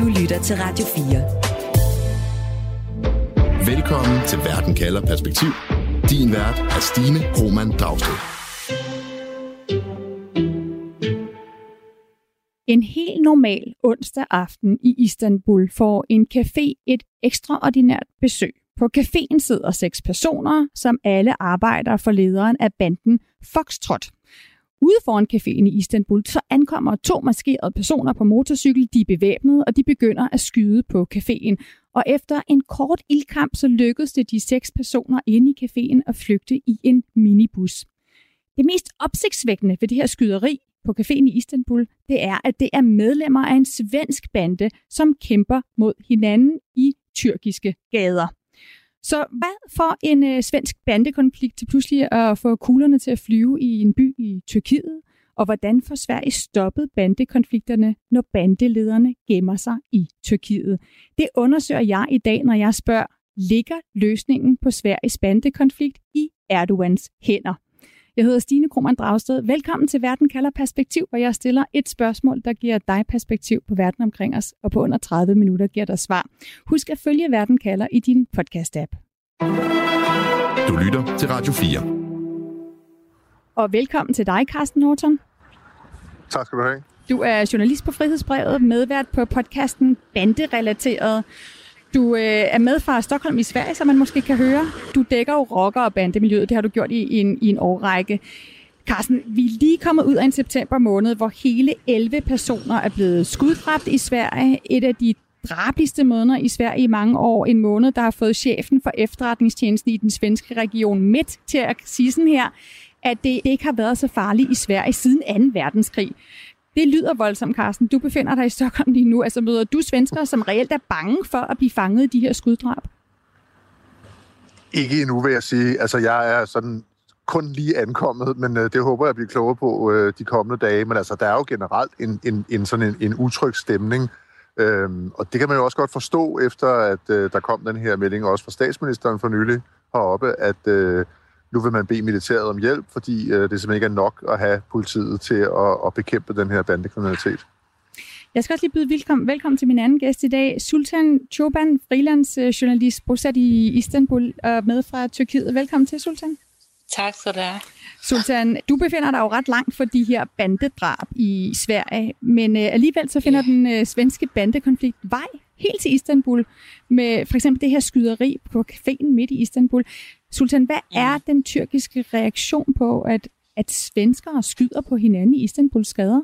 Du lytter til Radio 4. Velkommen til Verden kalder perspektiv. Din vært er Stine Roman Dragsted. En helt normal onsdag aften i Istanbul får en café et ekstraordinært besøg. På caféen sidder seks personer, som alle arbejder for lederen af banden Foxtrot. Ude foran caféen i Istanbul, så ankommer to maskerede personer på motorcykel. De er bevæbnede, og de begynder at skyde på caféen. Og efter en kort ildkamp, så lykkedes det de seks personer inde i caféen at flygte i en minibus. Det mest opsigtsvækkende ved det her skyderi på caféen i Istanbul, det er, at det er medlemmer af en svensk bande, som kæmper mod hinanden i tyrkiske gader. Så hvad får en øh, svensk bandekonflikt til pludselig at få kuglerne til at flyve i en by i Tyrkiet? Og hvordan får Sverige stoppet bandekonflikterne, når bandelederne gemmer sig i Tyrkiet? Det undersøger jeg i dag, når jeg spørger, ligger løsningen på Sveriges bandekonflikt i Erdogans hænder? Jeg hedder Stine Krohmann Dragsted. Velkommen til Verden kalder perspektiv, hvor jeg stiller et spørgsmål, der giver dig perspektiv på verden omkring os, og på under 30 minutter giver dig svar. Husk at følge Verden kalder i din podcast-app. Du lytter til Radio 4. Og velkommen til dig, Carsten Norton. Tak skal du have. Du er journalist på Frihedsbrevet, medvært på podcasten Banderelateret. Du øh, er med fra Stockholm i Sverige, som man måske kan høre. Du dækker jo rocker- og bandemiljøet. Det har du gjort i, i, en, i en årrække. Carsten, vi er lige kommet ud af en september måned, hvor hele 11 personer er blevet skuddræbt i Sverige. Et af de drabligste måneder i Sverige i mange år. En måned, der har fået chefen for efterretningstjenesten i den svenske region Midt til at sige sådan her, at det ikke har været så farligt i Sverige siden 2. verdenskrig. Det lyder voldsomt, Carsten. Du befinder dig i Stockholm lige nu. Altså møder du svenskere, som reelt er bange for at blive fanget i de her skuddrab? Ikke endnu, vil jeg sige. Altså, jeg er sådan kun lige ankommet, men øh, det håber jeg bliver klogere på øh, de kommende dage. Men altså, der er jo generelt en, en, en sådan en, en utryg stemning. Øhm, og det kan man jo også godt forstå, efter at øh, der kom den her melding også fra statsministeren for nylig heroppe, at øh, nu vil man bede militæret om hjælp, fordi øh, det simpelthen ikke er nok at have politiet til at, at bekæmpe den her bandekriminalitet. Jeg skal også lige byde velkommen, velkommen til min anden gæst i dag, Sultan Choban, freelance-journalist bosat i Istanbul og med fra Tyrkiet. Velkommen til, Sultan. Tak skal du have. Sultan, du befinder dig jo ret langt for de her bandedrab i Sverige, men øh, alligevel så finder ja. den øh, svenske bandekonflikt vej helt til Istanbul, med for eksempel det her skyderi på caféen midt i Istanbul. Sultan, hvad er den tyrkiske reaktion på, at, at svenskere skyder på hinanden i Istanbuls gader?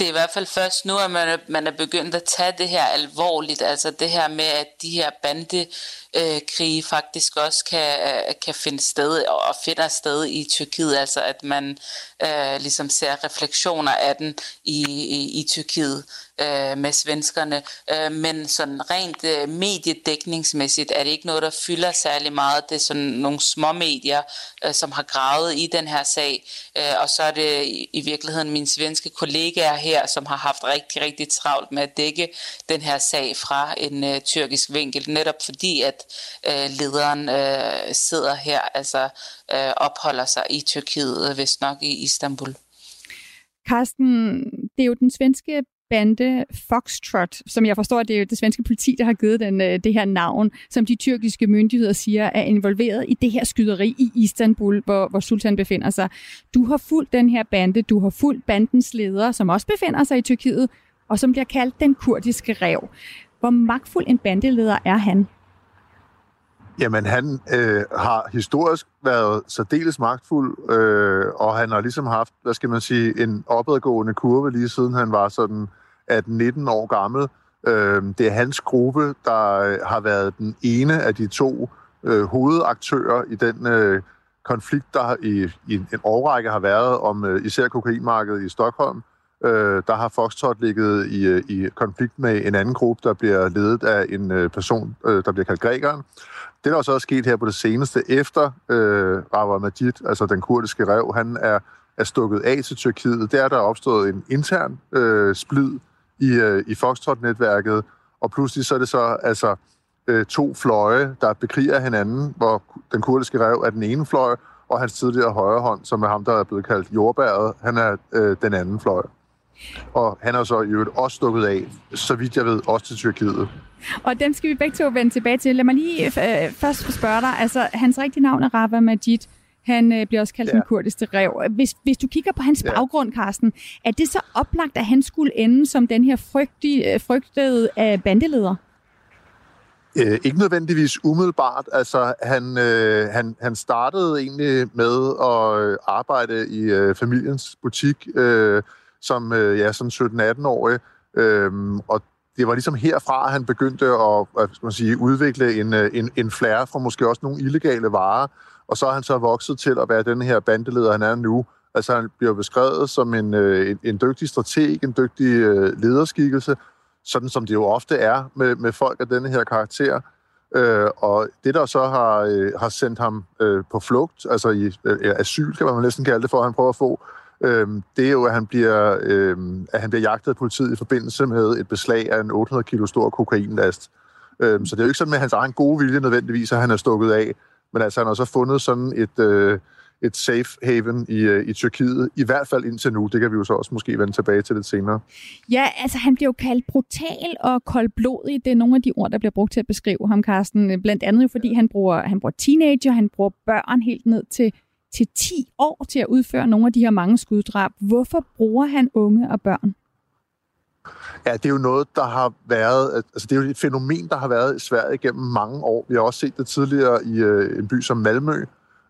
det er i hvert fald først nu, at man er, man er begyndt at tage det her alvorligt. Altså det her med, at de her bandekrige faktisk også kan, kan finde sted og finder sted i Tyrkiet. Altså at man øh, ligesom ser refleksioner af den i, i, i Tyrkiet øh, med svenskerne. Øh, men sådan rent øh, mediedækningsmæssigt er det ikke noget, der fylder særlig meget. Det er sådan nogle små medier, øh, som har gravet i den her sag. Øh, og så er det i, i virkeligheden mine svenske kollegaer her, som har haft rigtig, rigtig travlt med at dække den her sag fra en øh, tyrkisk vinkel. Netop fordi, at øh, lederen øh, sidder her, altså øh, opholder sig i Tyrkiet, øh, hvis nok i Istanbul. Karsten, det er jo den svenske bande Foxtrot, som jeg forstår, det er jo det svenske politi, der har givet den, øh, det her navn, som de tyrkiske myndigheder siger er involveret i det her skyderi i Istanbul, hvor, hvor Sultan befinder sig. Du har fulgt den her bande, du har fulgt bandens leder, som også befinder sig i Tyrkiet, og som bliver kaldt den kurdiske rev. Hvor magtfuld en bandeleder er han? Jamen, han øh, har historisk været særdeles magtfuld, øh, og han har ligesom haft, hvad skal man sige, en opadgående kurve lige siden han var sådan at 19 år gammel. Øh, det er hans gruppe, der øh, har været den ene af de to øh, hovedaktører i den øh, konflikt, der i, i en årrække har været om øh, især kokainmarkedet i Stockholm. Øh, der har Foxtrot ligget i, øh, i konflikt med en anden gruppe, der bliver ledet af en øh, person, øh, der bliver kaldt grækeren. Det, der også er sket her på det seneste, efter øh, Rawa Majid, altså den kurdiske rev, han er, er stukket af til Tyrkiet, der er der opstået en intern øh, splid i, øh, i Foxtrot-netværket, og pludselig så er det så altså øh, to fløje, der bekriger hinanden, hvor den kurdiske rev er den ene fløj, og hans tidligere højre hånd, som er ham, der er blevet kaldt jordbæret, han er øh, den anden fløj. Og han er så i øvrigt også stukket af, så vidt jeg ved, også til Tyrkiet. Og dem skal vi begge to vende tilbage til. Lad mig lige øh, først spørge dig. Altså, hans rigtige navn er Rafa Majid. Han øh, bliver også kaldt ja. den kurdiske rev. Hvis, hvis du kigger på hans ja. baggrund, Carsten, er det så oplagt, at han skulle ende som den her frygtige, øh, frygtede øh, bandeleder? Øh, ikke nødvendigvis umiddelbart. Altså, han, øh, han, han startede egentlig med at arbejde i øh, familiens butik øh, som, øh, ja, som 17-18-årig. Øh, og det var ligesom herfra, at han begyndte at at man sige, udvikle en, øh, en, en flære fra måske også nogle illegale varer. Og så er han så vokset til at være den her bandeleder, han er nu. Altså, han bliver beskrevet som en, øh, en, en dygtig strateg, en dygtig øh, lederskikkelse, sådan som det jo ofte er med, med folk af denne her karakter. Øh, og det, der så har, øh, har sendt ham øh, på flugt, altså i øh, asyl, kan man næsten kalde det, for at han prøver at få, øh, det er jo, at han, bliver, øh, at han bliver jagtet af politiet i forbindelse med et beslag af en 800 kilo stor kokainlast. Øh, så det er jo ikke sådan med hans egen gode vilje nødvendigvis, at han er stukket af. Men altså, han har så fundet sådan et... Øh, et safe haven i, øh, i Tyrkiet, i hvert fald indtil nu. Det kan vi jo så også måske vende tilbage til lidt senere. Ja, altså han bliver jo kaldt brutal og koldblodig. Det er nogle af de ord, der bliver brugt til at beskrive ham, Carsten. Blandt andet jo, fordi han bruger, han bruger teenager, han bruger børn helt ned til, til 10 år til at udføre nogle af de her mange skuddrab. Hvorfor bruger han unge og børn? Ja, det er jo noget, der har været, altså det er jo et fænomen, der har været i Sverige gennem mange år. Vi har også set det tidligere i øh, en by som Malmø,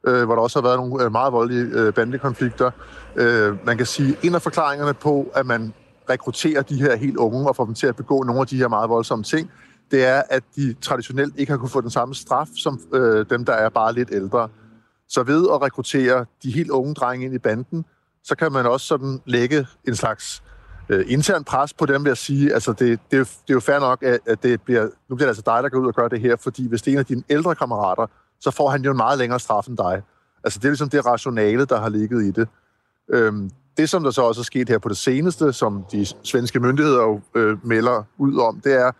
øh, hvor der også har været nogle øh, meget voldelige øh, bandekonflikter. Øh, man kan sige, en af forklaringerne på, at man rekrutterer de her helt unge og får dem til at begå nogle af de her meget voldsomme ting, det er, at de traditionelt ikke har kunne få den samme straf som øh, dem, der er bare lidt ældre. Så ved at rekruttere de helt unge drenge ind i banden, så kan man også sådan lægge en slags øh, intern pres på dem ved at sige, altså det, det, er, jo, det er jo fair nok, at, at det bliver, nu bliver det altså dig, der går ud og gør det her, fordi hvis det er en af dine ældre kammerater, så får han jo en meget længere straf end dig. Altså det er ligesom det rationale, der har ligget i det. Øhm, det, som der så også er sket her på det seneste, som de svenske myndigheder jo øh, melder ud om, det er,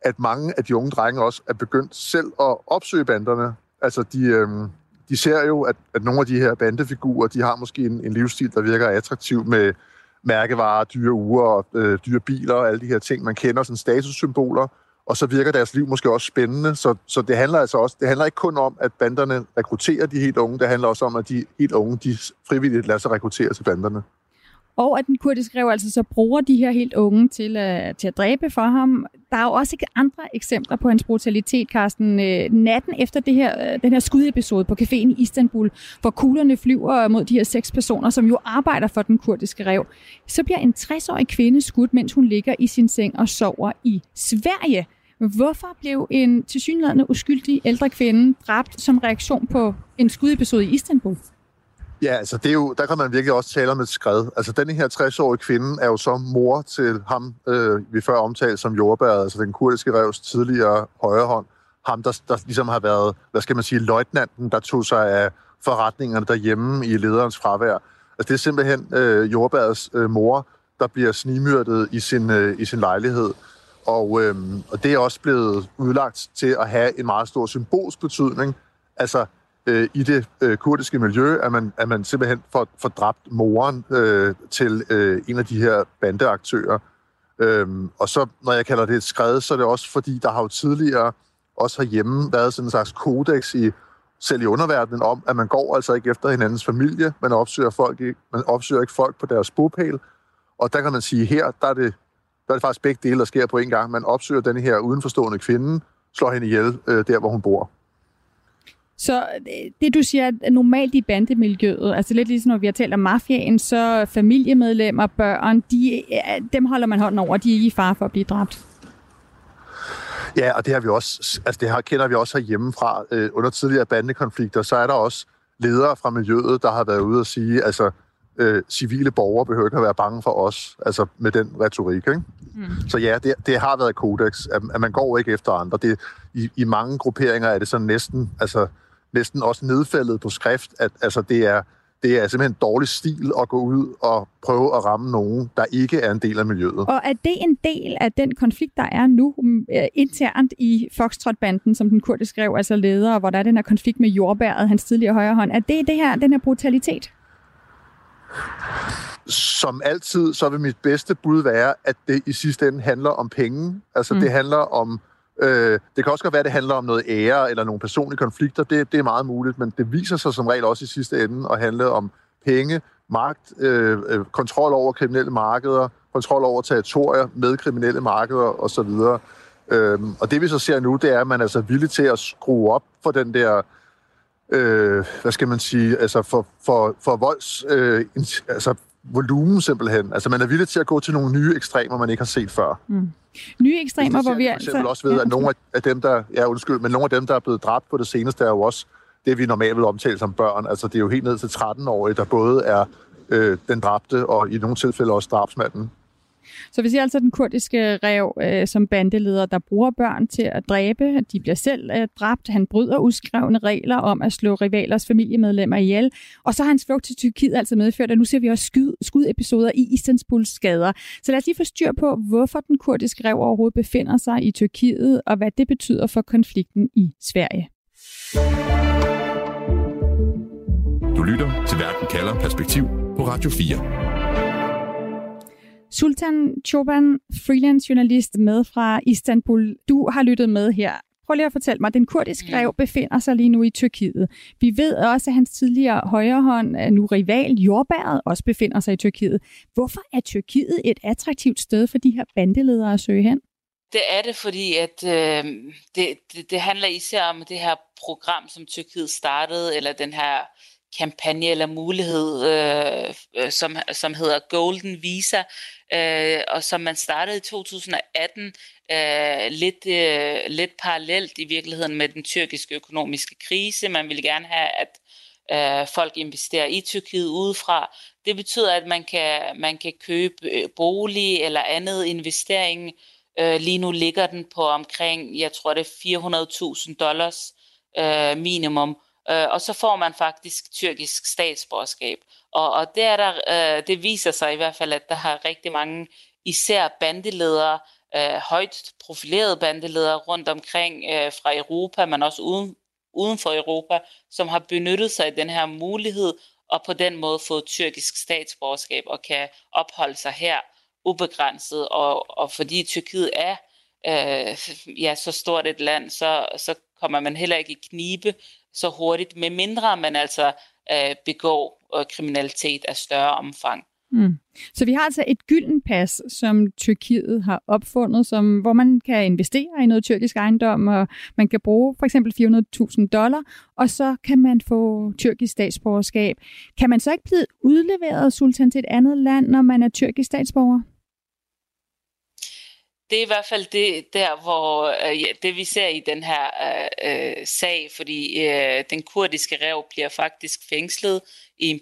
at mange af de unge drenge også er begyndt selv at opsøge banderne. Altså de, øh, de ser jo, at, at nogle af de her bandefigurer, de har måske en, en livsstil, der virker attraktiv med mærkevarer, dyre uger, øh, dyre biler og alle de her ting. Man kender sådan statussymboler, og så virker deres liv måske også spændende. Så, så det handler altså også, det handler ikke kun om, at banderne rekrutterer de helt unge, det handler også om, at de helt unge, de frivilligt lader sig rekruttere til banderne. Og at den kurdiske rev altså så bruger de her helt unge til, uh, til at dræbe for ham. Der er jo også ikke andre eksempler på hans brutalitet, Carsten. Uh, øh, natten efter det her, uh, den her skudepisode på caféen i Istanbul, hvor kuglerne flyver mod de her seks personer, som jo arbejder for den kurdiske rev, så bliver en 60-årig kvinde skudt, mens hun ligger i sin seng og sover i Sverige. Hvorfor blev en tilsyneladende uskyldig ældre kvinde dræbt som reaktion på en skudepisode i Istanbul? Ja, altså det er jo, der kan man virkelig også tale om et skred. Altså denne her 60-årige kvinde er jo så mor til ham, øh, vi før omtalte som jordbæret, altså den kurdiske revs tidligere højre hånd. Ham, der, der ligesom har været, hvad skal man sige, løjtnanten, der tog sig af forretningerne derhjemme i lederens fravær. Altså det er simpelthen øh, jordbærets øh, mor, der bliver snimyrdet i sin, øh, i sin lejlighed. Og, øh, og det er også blevet udlagt til at have en meget stor symbolsk betydning. Altså øh, i det øh, kurdiske miljø, at man, at man simpelthen får, får dræbt moren øh, til øh, en af de her bandeaktører. Øhm, og så, når jeg kalder det et skred, så er det også fordi, der har jo tidligere også herhjemme været sådan en slags kodex i selv i underverdenen om, at man går altså ikke efter hinandens familie, man opsøger, folk ikke, man opsøger ikke folk på deres bopæl. Og der kan man sige, her der er, det, der er det faktisk begge dele, der sker på en gang. Man opsøger den her udenforstående kvinde, slår hende ihjel øh, der, hvor hun bor. Så det, du siger, er normalt i bandemiljøet, altså lidt ligesom når vi har talt om mafiaen, så familiemedlemmer, børn, de, dem holder man hånden over, de er ikke i fare for at blive dræbt. Ja, og det har vi også, altså det her kender vi også herhjemmefra. Øh, under tidligere bandekonflikter, så er der også ledere fra miljøet, der har været ude og sige, altså øh, civile borgere behøver ikke at være bange for os, altså med den retorik. Ikke? Mm. Så ja, det, det har været kodex, at, at man går ikke efter andre. Det, i, I mange grupperinger er det sådan næsten, altså næsten også nedfældet på skrift, at altså, det, er, det er simpelthen dårlig stil at gå ud og prøve at ramme nogen, der ikke er en del af miljøet. Og er det en del af den konflikt, der er nu uh, internt i Foxtrot-banden, som den kurdiske skrev, altså leder, hvor der er den her konflikt med jordbæret, hans tidligere højre hånd? Er det, det her, den her brutalitet? som altid, så vil mit bedste bud være, at det i sidste ende handler om penge. Altså, mm. det handler om... Øh, det kan også godt være, at det handler om noget ære eller nogle personlige konflikter. Det, det er meget muligt, men det viser sig som regel også i sidste ende at handle om penge, magt, øh, øh kontrol over kriminelle markeder, kontrol over territorier med kriminelle markeder osv. Øhm, og det vi så ser nu, det er, at man er altså villig til at skrue op for den der øh, hvad skal man sige, altså for, for, for volds, øh, altså volumen simpelthen. Altså man er villig til at gå til nogle nye ekstremer, man ikke har set før. Mm. Nye ekstremer, hvor vi altså... Jeg også ved, at nogle af dem, der, ja undskyld, men nogle af dem, der er blevet dræbt på det seneste, er jo også det, vi normalt vil omtale som børn. Altså det er jo helt ned til 13-årige, der både er øh, den dræbte og i nogle tilfælde også drabsmanden. Så vi ser altså den kurdiske rev øh, som bandeleder, der bruger børn til at dræbe. De bliver selv øh, dræbt. Han bryder uskrevne regler om at slå rivalers familiemedlemmer ihjel. Og så har hans flugt til Tyrkiet altså medført, at nu ser vi også skyd, skudepisoder i Istanbuls gader. Så lad os lige få styr på, hvorfor den kurdiske rev overhovedet befinder sig i Tyrkiet, og hvad det betyder for konflikten i Sverige. Du lytter til Verden kalder Perspektiv på Radio 4. Sultan Choban, freelance journalist med fra Istanbul. Du har lyttet med her. Prøv lige at fortælle mig, den kurdiske mm. rev befinder sig lige nu i Tyrkiet. Vi ved også, at hans tidligere højrehånd, nu rival Jordbæret, også befinder sig i Tyrkiet. Hvorfor er Tyrkiet et attraktivt sted for de her bandeledere at søge hen? Det er det, fordi at øh, det, det, det handler især om det her program, som Tyrkiet startede, eller den her kampagne eller mulighed, øh, øh, som, som hedder Golden Visa, øh, og som man startede i 2018, øh, lidt, øh, lidt parallelt i virkeligheden med den tyrkiske økonomiske krise. Man ville gerne have, at øh, folk investerer i Tyrkiet udefra. Det betyder, at man kan, man kan købe øh, bolig eller andet investering. Øh, lige nu ligger den på omkring, jeg tror det er 400.000 dollars øh, minimum, øh, og så får man faktisk tyrkisk statsborgerskab. Og, og det, er der, øh, det viser sig i hvert fald, at der har rigtig mange, især bandeledere, øh, højt profilerede bandeledere rundt omkring øh, fra Europa, men også uden, uden for Europa, som har benyttet sig af den her mulighed, og på den måde fået tyrkisk statsborgerskab og kan opholde sig her ubegrænset. Og, og fordi Tyrkiet er øh, ja, så stort et land, så, så kommer man heller ikke i knibe så hurtigt, med mindre man altså øh, begår øh, kriminalitet af større omfang. Mm. Så vi har altså et gylden pas, som Tyrkiet har opfundet, som, hvor man kan investere i noget tyrkisk ejendom, og man kan bruge for eksempel 400.000 dollar, og så kan man få tyrkisk statsborgerskab. Kan man så ikke blive udleveret, Sultan, til et andet land, når man er tyrkisk statsborger? Det er i hvert fald det der, hvor øh, ja, det vi ser i den her øh, øh sag, fordi øh, den kurdiske rev bliver faktisk fængslet i en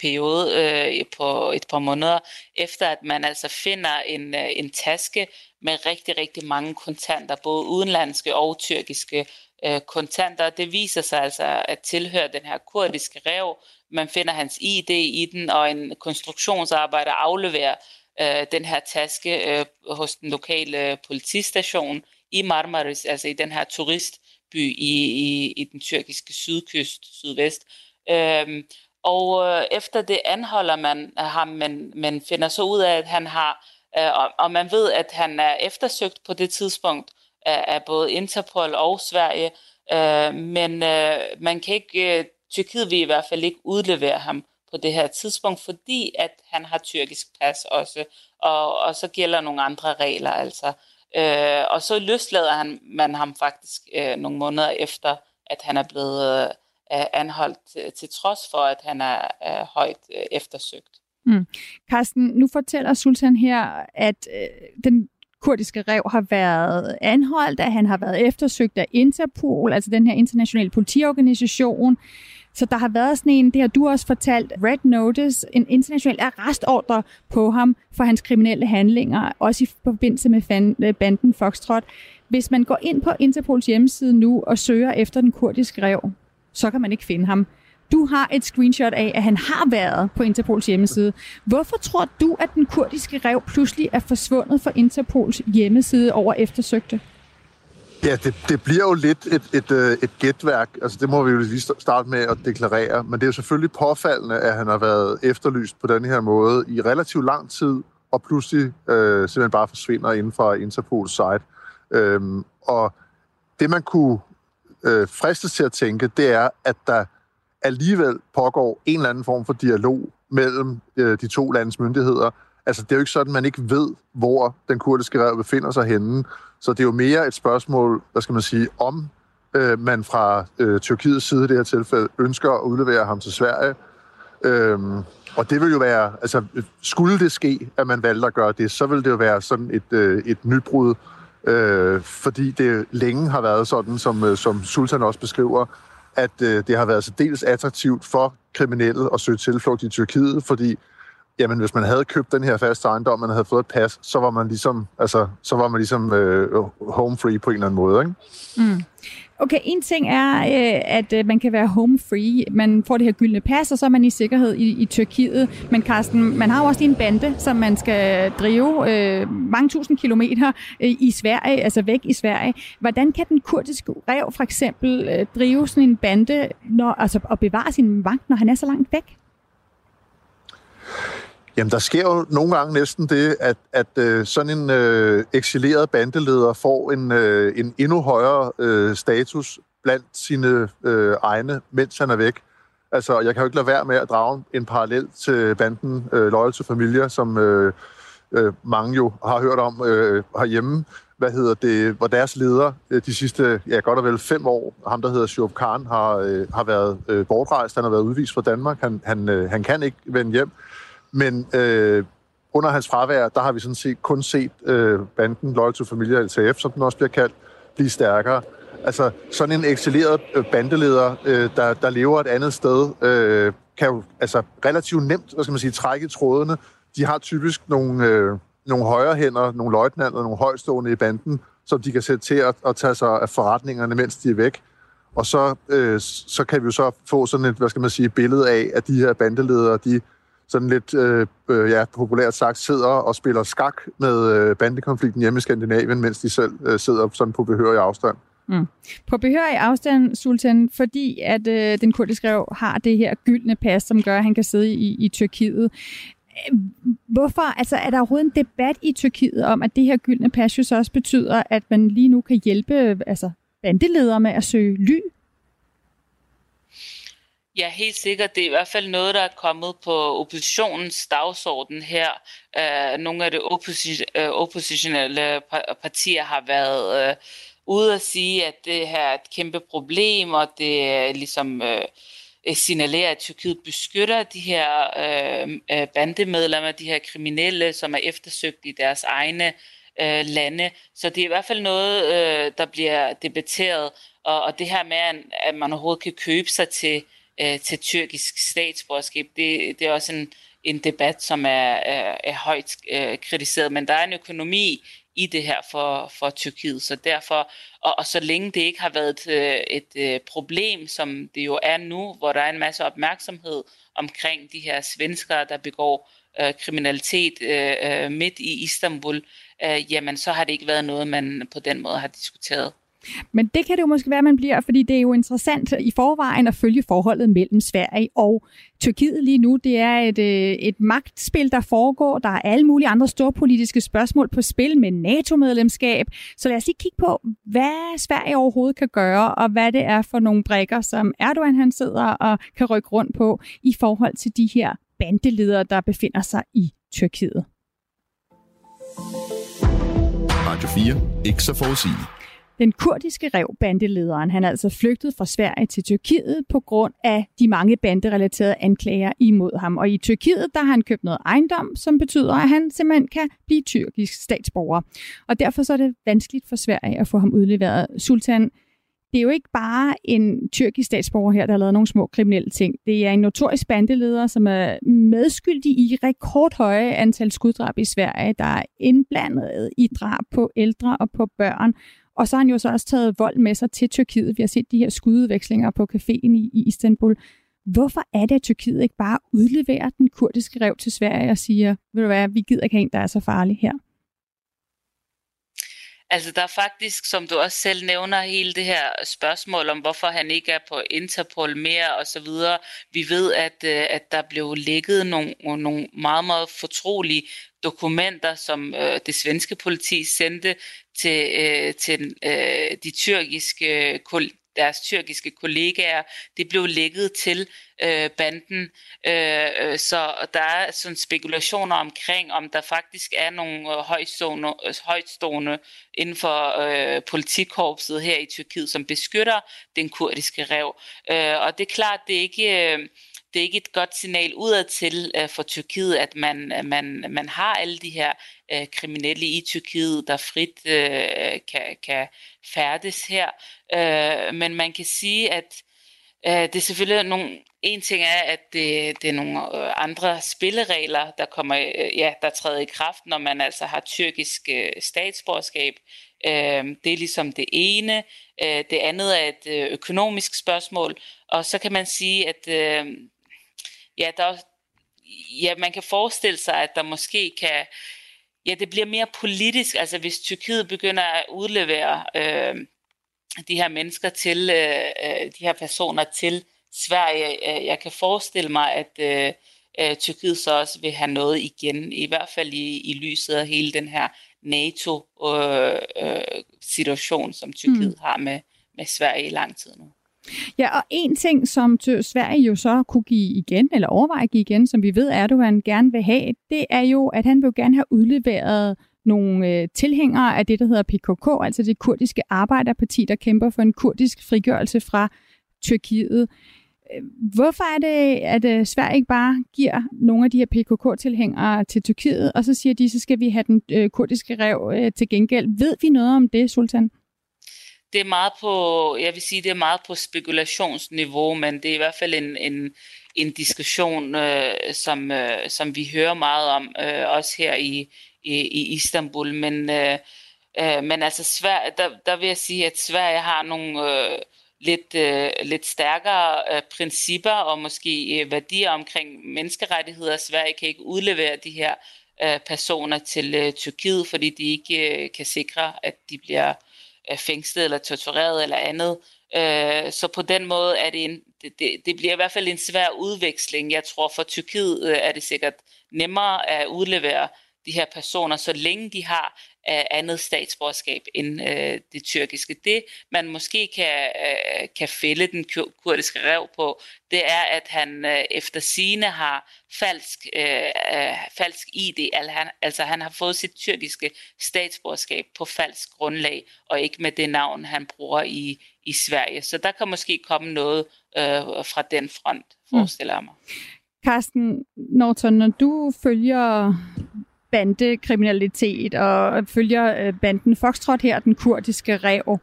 periode øh, på et par måneder, efter at man altså finder en, øh, en taske med rigtig, rigtig mange kontanter, både udenlandske og tyrkiske øh, kontanter. Det viser sig altså at tilhøre den her kurdiske rev. Man finder hans ID i den, og en konstruktionsarbejder afleverer øh, den her taske øh, hos den lokale politistation i Marmaris, altså i den her turistby i, i, i den tyrkiske sydkyst, sydvest. Øhm, og øh, efter det anholder man ham, men, men finder så ud af, at han har, øh, og, og man ved, at han er eftersøgt på det tidspunkt af, af både Interpol og Sverige, øh, men øh, man kan ikke, øh, Tyrkiet vil i hvert fald ikke udlevere ham på det her tidspunkt, fordi at han har tyrkisk pas også, og, og så gælder nogle andre regler altså. Øh, og så løslader han, man ham faktisk øh, nogle måneder efter, at han er blevet øh, øh anholdt til, til trods for, at han er, øh, højt øh, eftersøgt. Mm. Carsten, nu fortæller Sultan her, at øh, den kurdiske rev har været anholdt, at han har været eftersøgt af Interpol, altså den her internationale politiorganisation. Så der har været sådan en, det har du også fortalt, Red Notice, en international arrestordre på ham for hans kriminelle handlinger, også i forbindelse med øh, banden Foxtrot. Hvis man går ind på Interpols hjemmeside nu og søger efter den kurdiske rev, så kan man ikke finde ham. Du har et screenshot af, at han har været på Interpols hjemmeside. Hvorfor tror du, at den kurdiske rev pludselig er forsvundet fra Interpols hjemmeside over eftersøgte? Ja, det, det bliver jo lidt et, et, øh, et gætværk. Altså, det må vi jo lige starte med at deklarere. Men det er jo selvfølgelig påfaldende, at han har været efterlyst på den her måde i relativt lang tid, og pludselig øh, simpelthen bare forsvinder inden for Interpols site. Øhm, og det, man kunne øh, fristes til at tænke, det er, at der alligevel pågår en eller anden form for dialog mellem øh, de to landes myndigheder. Altså, det er jo ikke sådan, at man ikke ved, hvor den kurdiske rev befinder sig henne. Så det er jo mere et spørgsmål, hvad skal man sige, om øh, man fra øh, Tyrkiets side i det her tilfælde ønsker at udlevere ham til Sverige. Øhm, og det vil jo være, altså skulle det ske, at man valgte at gøre det, så vil det jo være sådan et, øh, et nybrud, øh, fordi det længe har været sådan, som, øh, som Sultan også beskriver, at øh, det har været så dels attraktivt for kriminelle at søge tilflugt i Tyrkiet, fordi jamen, hvis man havde købt den her faste ejendom, man havde fået et pas, så var man ligesom, altså, så var man ligesom øh, home free på en eller anden måde. Ikke? Mm. Okay, en ting er, øh, at øh, man kan være home free. Man får det her gyldne pas, og så er man i sikkerhed i, i Tyrkiet. Men Carsten, man har jo også lige en bande, som man skal drive øh, mange tusind kilometer øh, i Sverige, altså væk i Sverige. Hvordan kan den kurdiske rev for eksempel øh, drive sådan en bande når, altså, og bevare sin magt, når han er så langt væk? Jamen, der sker jo nogle gange næsten det, at, at øh, sådan en øh, eksileret bandeleder får en, øh, en endnu højere øh, status blandt sine øh, egne, mens han er væk. Altså, jeg kan jo ikke lade være med at drage en parallel til banden øh, Loyal to Familia, som øh, øh, mange jo har hørt om øh, herhjemme. Hvad hedder det? Hvor deres leder øh, de sidste, ja, godt og vel fem år, ham der hedder Shoaib Khan, har, øh, har været øh, bortrejst. Han har været udvist fra Danmark. Han, han, øh, han kan ikke vende hjem. Men øh, under hans fravær, der har vi sådan set kun set øh, banden Loyal to Familia, LTF, som den også bliver kaldt, blive stærkere. Altså sådan en eksileret øh, bandeleder, øh, der, der lever et andet sted, øh, kan jo altså, relativt nemt, hvad skal man sige, trække trådene. De har typisk nogle, øh, nogle højre hænder, nogle løjtnanter, nogle højstående i banden, som de kan sætte til at, at tage sig af forretningerne, mens de er væk. Og så, øh, så kan vi jo så få sådan et, hvad skal man sige, billede af, at de her bandeledere, de sådan lidt øh, øh, ja, populært sagt sidder og spiller skak med øh, bandekonflikten hjemme i Skandinavien, mens de selv øh, sidder sådan på behørig afstand. Mm. På behørig afstand, Sultan, fordi at øh, den kurdiske rev har det her gyldne pas, som gør, at han kan sidde i, i Tyrkiet. Øh, hvorfor? Altså, er der overhovedet en debat i Tyrkiet om, at det her gyldne pas jo så også betyder, at man lige nu kan hjælpe øh, altså, bandeledere med at søge ly Ja, helt sikkert. Det er i hvert fald noget, der er kommet på oppositionens dagsorden her. Uh, nogle af de opposi- øh, oppositionelle partier har været øh, ude at sige, at det her er et kæmpe problem, og det er ligesom uh, signalerer, at Tyrkiet beskytter de her uh, bandemedlemmer, de her kriminelle, som er eftersøgt i deres egne uh, lande. Så det er i hvert fald noget, der bliver debatteret. Og, og det her med, at man overhovedet kan købe sig til øh, til tyrkisk statsborgerskab, det, det er også en, en debat, som er, er, er højt øh, kritiseret, men der er en økonomi i det her for, for Tyrkiet, så derfor, og, og så længe det ikke har været et, øh, et, et problem, som det jo er nu, hvor der er en masse opmærksomhed omkring de her svenskere, der begår øh, kriminalitet øh, øh midt i Istanbul, øh, jamen så har det ikke været noget, man på den måde har diskuteret. Men det kan det jo måske være, man bliver, fordi det er jo interessant i forvejen at følge forholdet mellem Sverige og Tyrkiet lige nu. Det er et, øh, et magtspil, der foregår. Der er alle mulige andre store politiske spørgsmål på spil med NATO-medlemskab. Så lad os lige kigge på, hvad Sverige overhovedet kan gøre, og hvad det er for nogle brækker, som Erdogan han sidder og kan rykke rundt på i forhold til de her bandeledere, der befinder sig i Tyrkiet. Radio 4. Ikke så forudsigeligt. Den kurdiske rev, bandelederen, han er altså flygtet fra Sverige til Tyrkiet på grund af de mange banderelaterede anklager imod ham. Og i Tyrkiet, der har han købt noget ejendom, som betyder, at han simpelthen kan blive tyrkisk statsborger. Og derfor så er det vanskeligt for Sverige at få ham udleveret. Sultan, det er jo ikke bare en tyrkisk statsborger her, der har lavet nogle små kriminelle ting. Det er en notorisk bandeleder, som er medskyldig i rekordhøje antal skuddrab i Sverige, der er indblandet i drab på ældre og på børn. Og så har han jo så også taget vold med sig til Tyrkiet. Vi har set de her skudvekslinger på caféen i, i Istanbul. Hvorfor er det, at Tyrkiet ikke bare udleverer den kurdiske rev til Sverige og siger, ved du hvad, vi gider ikke have en, der er så farlig her? Altså der er faktisk, som du også selv nævner, hele det her spørgsmål om, hvorfor han ikke er på Interpol mere og så videre. Vi ved, at, øh, at der blev lækket nogle, nogle meget, meget fortrolige dokumenter, som øh, det svenske politi sendte til, øh, til øh, de tyrkiske øh, deres tyrkiske kollegaer. Det blev lækket til øh, banden, øh, øh, så der er sådan spekulationer omkring, om der faktisk er nogle øh, højstående, højstående inden for øh, politikorpset her i Tyrkiet, som beskytter den kurdiske rev. Øh, og det er klart, det er ikke... Øh, det er ikke et godt signal udad til øh, for Tyrkiet, at man, øh, man, man har alle de her øh, kriminelle i Tyrkiet, der frit kan, kan færdes her. Men man kan sige, at det er selvfølgelig nogle... En ting er, at det, det er nogle andre spilleregler, der kommer, ja, der træder i kraft, når man altså har tyrkisk statsborgerskab. Uh, det er ligesom det ene. Det andet er et økonomisk spørgsmål. Og så kan man sige, at ja, der, ja, man kan forestille sig, at der måske kan, ja, det bliver mere politisk, altså hvis Tyrkiet begynder at udlevere øh, de her mennesker til, øh, øh de her personer til Sverige, øh, jeg kan forestille mig, at øh, øh, Tyrkiet så også vil have noget igen, i hvert fald i, i lyset af hele den her NATO-situation, øh, øh, som Tyrkiet mm. har med, med Sverige i lang tid nu. Ja, og en ting, som Sverige jo så kunne give igen, eller overveje at give igen, som vi ved, Erdogan gerne vil have, det er jo, at han vil gerne have udleveret nogle øh, tilhængere af det, der hedder PKK, altså det kurdiske arbejderparti, der kæmper for en kurdisk frigørelse fra Tyrkiet. Øh, hvorfor er det, at øh, Sverige ikke bare giver nogle af de her PKK-tilhængere til Tyrkiet, og så siger de, så skal vi have den øh, kurdiske rev øh, til gengæld? Ved vi noget om det, Sultan? Det er meget på, jeg vil sige, det er meget på spekulationsniveau, men det er i hvert fald en, en, en diskussion, øh, som, øh, som vi hører meget om, øh, også her i, i, i Istanbul. Men, øh, øh, men altså, Sverige, der, der vil jeg sige, at Sverige har nogle øh, lidt, øh, lidt stærkere øh, principper og måske øh, værdier omkring menneskerettigheder. Sverige kan ikke udlevere de her øh, personer til øh, Tyrkiet, fordi de ikke øh, kan sikre, at de bliver er fængslet eller tortureret eller andet. Øh, så på den måde er det, en, det, det, det bliver i hvert fald en svær udveksling. Jeg tror for Tyrkiet øh, er det sikkert nemmere at udlevere de her personer, så længe de har uh, andet statsborgerskab end uh, det tyrkiske. Det, man måske kan, uh, kan fælde den kurdiske rev på, det er, at han efter sine har falsk, uh, falsk ID, altså han, altså han har fået sit tyrkiske statsborgerskab på falsk grundlag, og ikke med det navn, han bruger i, i Sverige. Så der kan måske komme noget uh, fra den front, forestiller jeg mig. Carsten Norton, når du følger bandekriminalitet og følger øh, banden Foxtrot her, den kurdiske rev,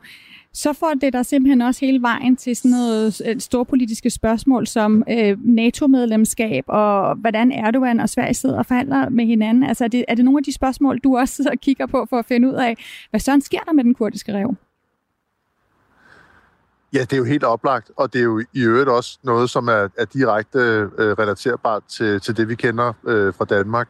så får det der simpelthen også hele vejen til sådan noget øh, storpolitiske spørgsmål som øh, NATO-medlemskab og hvordan Erdogan og Sverige sidder og forhandler med hinanden. Altså er det, er det nogle af de spørgsmål, du også sidder og kigger på for at finde ud af, hvad sådan sker der med den kurdiske rev? Ja, det er jo helt oplagt, og det er jo i øvrigt også noget, som er, er direkte øh, relaterbart til, til det, vi kender øh, fra Danmark.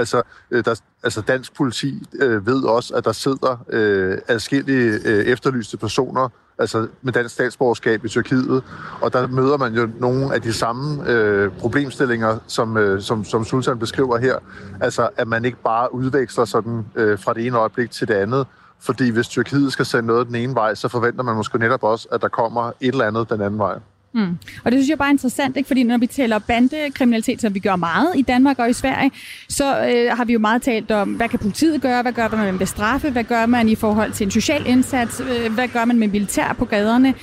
Altså, øh, der, altså dansk politi øh, ved også, at der sidder øh, adskillige øh, efterlyste personer altså med dansk statsborgerskab i Tyrkiet, og der møder man jo nogle af de samme øh, problemstillinger, som, øh, som, som Sultan beskriver her. Altså, at man ikke bare udveksler sådan øh, fra det ene øjeblik til det andet, fordi hvis Tyrkiet skal sende noget den ene vej, så forventer man måske netop også, at der kommer et eller andet den anden vej. Mm. Og det synes jeg bare er interessant, ikke? fordi når vi taler bandekriminalitet, som vi gør meget i Danmark og i Sverige, så øh, har vi jo meget talt om, hvad kan politiet gøre, hvad gør man med straffe, hvad gør man i forhold til en social indsats, øh, hvad gør man med militær på gaderne.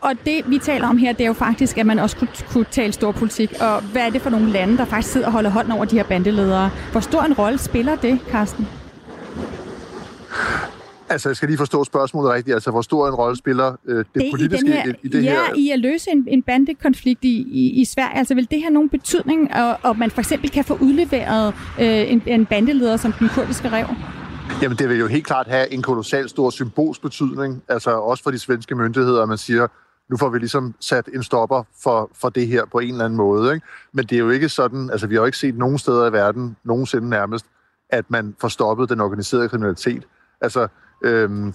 Og det, vi taler om her, det er jo faktisk, at man også kunne, kunne tale storpolitik. Og hvad er det for nogle lande, der faktisk sidder og holder hånden over de her bandeledere? Hvor stor en rolle spiller det, Carsten? Altså, jeg skal lige forstå spørgsmålet rigtigt. Altså, hvor stor en rolle spiller øh, det, det politiske i, her, i, det ja, her? Ja, i at løse en, en bandekonflikt i, i, i Sverige. Altså, vil det have nogen betydning, og, og man for eksempel kan få udleveret øh, en, en bandeleder som den kurdiske rev? Jamen, det vil jo helt klart have en kolossal stor symbolsk betydning. Altså, også for de svenske myndigheder, at man siger, nu får vi ligesom sat en stopper for, for det her på en eller anden måde. Ikke? Men det er jo ikke sådan, altså vi har jo ikke set nogen steder i verden, nogensinde nærmest, at man får stoppet den organiserede kriminalitet Altså, øhm,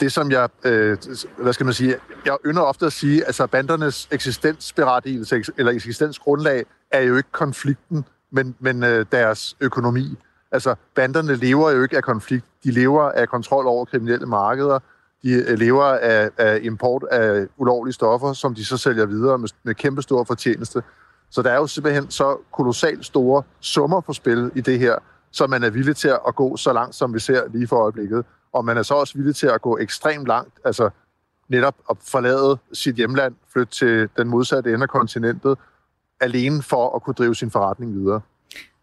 det som jeg, øh, hvad skal man sige, jeg ynder ofte at sige, altså bandernes eksistensberettigelse eller eksistensgrundlag er jo ikke konflikten, men, men øh, deres økonomi. Altså, banderne lever jo ikke af konflikt. De lever af kontrol over kriminelle markeder. De øh, lever af, af import af ulovlige stoffer, som de så sælger videre med, med kæmpe store fortjeneste. Så der er jo simpelthen så kolossalt store summer på spil i det her, så man er villig til at gå så langt, som vi ser lige for øjeblikket. Og man er så også villig til at gå ekstremt langt, altså netop at forlade sit hjemland, flytte til den modsatte ende af kontinentet, alene for at kunne drive sin forretning videre.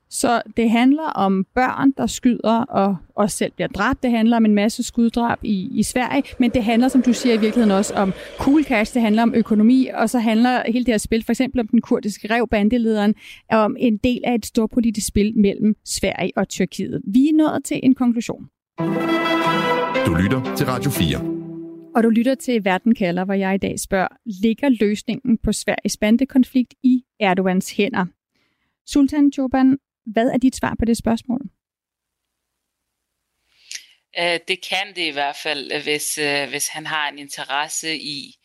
Så det handler om børn, der skyder og også selv bliver dræbt. Det handler om en masse skuddrab i, i Sverige, men det handler, som du siger, i virkeligheden også om cool cash, det handler om økonomi, og så handler hele det her spil, for eksempel om den kurdiske rev, bandelederen, om en del af et stort politisk spil mellem Sverige og Tyrkiet. Vi er nået til en konklusion. Du lytter til Radio 4. Og du lytter til Verden kalder, hvor jeg i dag spørger, ligger løsningen på Sveriges bandekonflikt i Erdogans hænder? Sultan Choban, hvad er dit svar på det spørgsmål? Uh, det kan det i hvert fald, hvis, uh, hvis han har en interesse i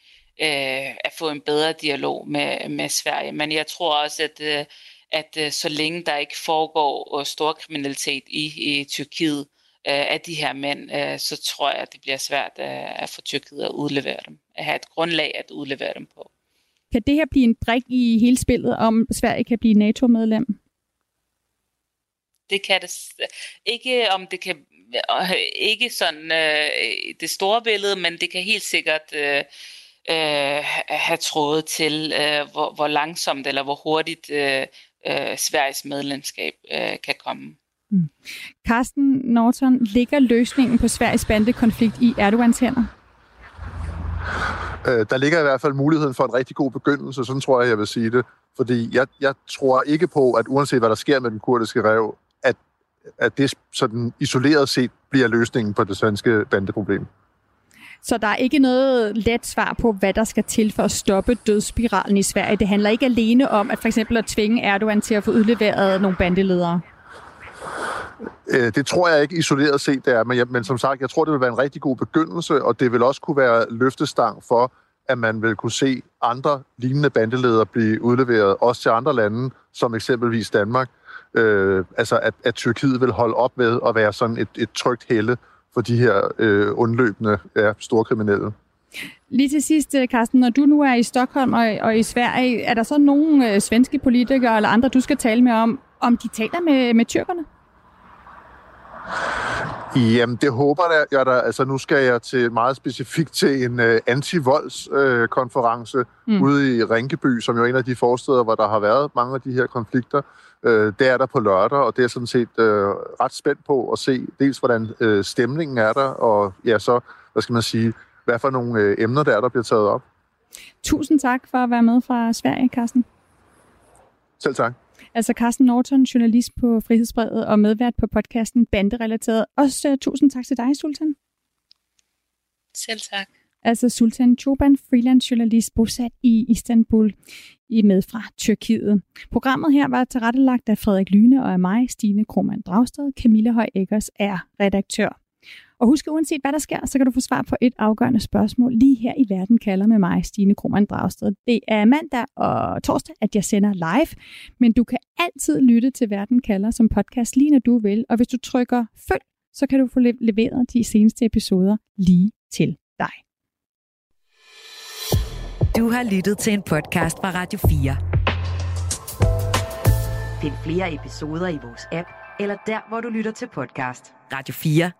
uh, at få en bedre dialog med, med Sverige. Men jeg tror også, at, at så længe der ikke foregår stor kriminalitet i, i Tyrkiet uh, af de her mænd, uh, så tror jeg, at det bliver svært uh, at få Tyrkiet at udlevere dem. At have et grundlag at udlevere dem på. Kan det her blive en brik i hele spillet, om Sverige kan blive NATO-medlem? Det kan det ikke, om det kan ikke sådan øh, det store billede, men det kan helt sikkert øh, øh, have trådet til, øh, hvor, hvor langsomt eller hvor hurtigt øh, øh, Sveriges medlemskab øh, kan komme. Mm. Carsten Norton, ligger løsningen på Sveriges bandekonflikt i Erdogans hænder? Øh, der ligger i hvert fald muligheden for en rigtig god begyndelse, sådan tror jeg, jeg vil sige det. Fordi jeg, jeg tror ikke på, at uanset hvad der sker med den kurdiske rev, at, at det sådan isoleret set bliver løsningen på det svenske bandeproblem. Så der er ikke noget let svar på, hvad der skal til for at stoppe dødsspiralen i Sverige. Det handler ikke alene om at for eksempel at tvinge Erdogan til at få udleveret nogle bandeledere. Øh, det tror jeg ikke isoleret set, det er, men, jeg, men som sagt, jeg tror, det vil være en rigtig god begyndelse, og det vil også kunne være løftestang for, at man vil kunne se andre lignende bandeledere blive udleveret, også til andre lande, som eksempelvis Danmark. Øh, altså, at, at Tyrkiet vil holde op med at være sådan et, et trygt helle for de her øh, undløbende ja, store kriminelle. Lige til sidst, øh, Carsten, når du nu er i Stockholm og, og i Sverige, er der så nogle øh, svenske politikere eller andre, du skal tale med om, om de taler med, med tyrkerne? Jamen, det håber jeg da. Altså, nu skal jeg til meget specifikt til en uh, anti-voldskonference uh, mm. ude i Rinkeby, som jo er en af de forsteder, hvor der har været mange af de her konflikter. Uh, det er der på lørdag, og det er sådan set uh, ret spændt på at se dels, hvordan uh, stemningen er der, og ja, så, hvad skal man sige, hvad for nogle uh, emner der er, der bliver taget op. Tusind tak for at være med fra Sverige, Carsten. Selv tak. Altså Carsten Norton, journalist på Frihedsbrevet og medvært på podcasten Banderelateret. Også uh, tusind tak til dig, Sultan. Selv tak. Altså Sultan Choban, freelance journalist bosat i Istanbul, i med fra Tyrkiet. Programmet her var tilrettelagt af Frederik Lyne og af mig, Stine Krohmann Dragsted. Camilla Høj Eggers er redaktør. Og husk, uanset hvad der sker, så kan du få svar på et afgørende spørgsmål lige her i Verden kalder med mig, Stine Krohmann Dragsted. Det er mandag og torsdag, at jeg sender live, men du kan altid lytte til Verden kalder som podcast lige når du vil. Og hvis du trykker følg, så kan du få leveret de seneste episoder lige til dig. Du har lyttet til en podcast fra Radio 4. Find flere episoder i vores app, eller der, hvor du lytter til podcast. Radio 4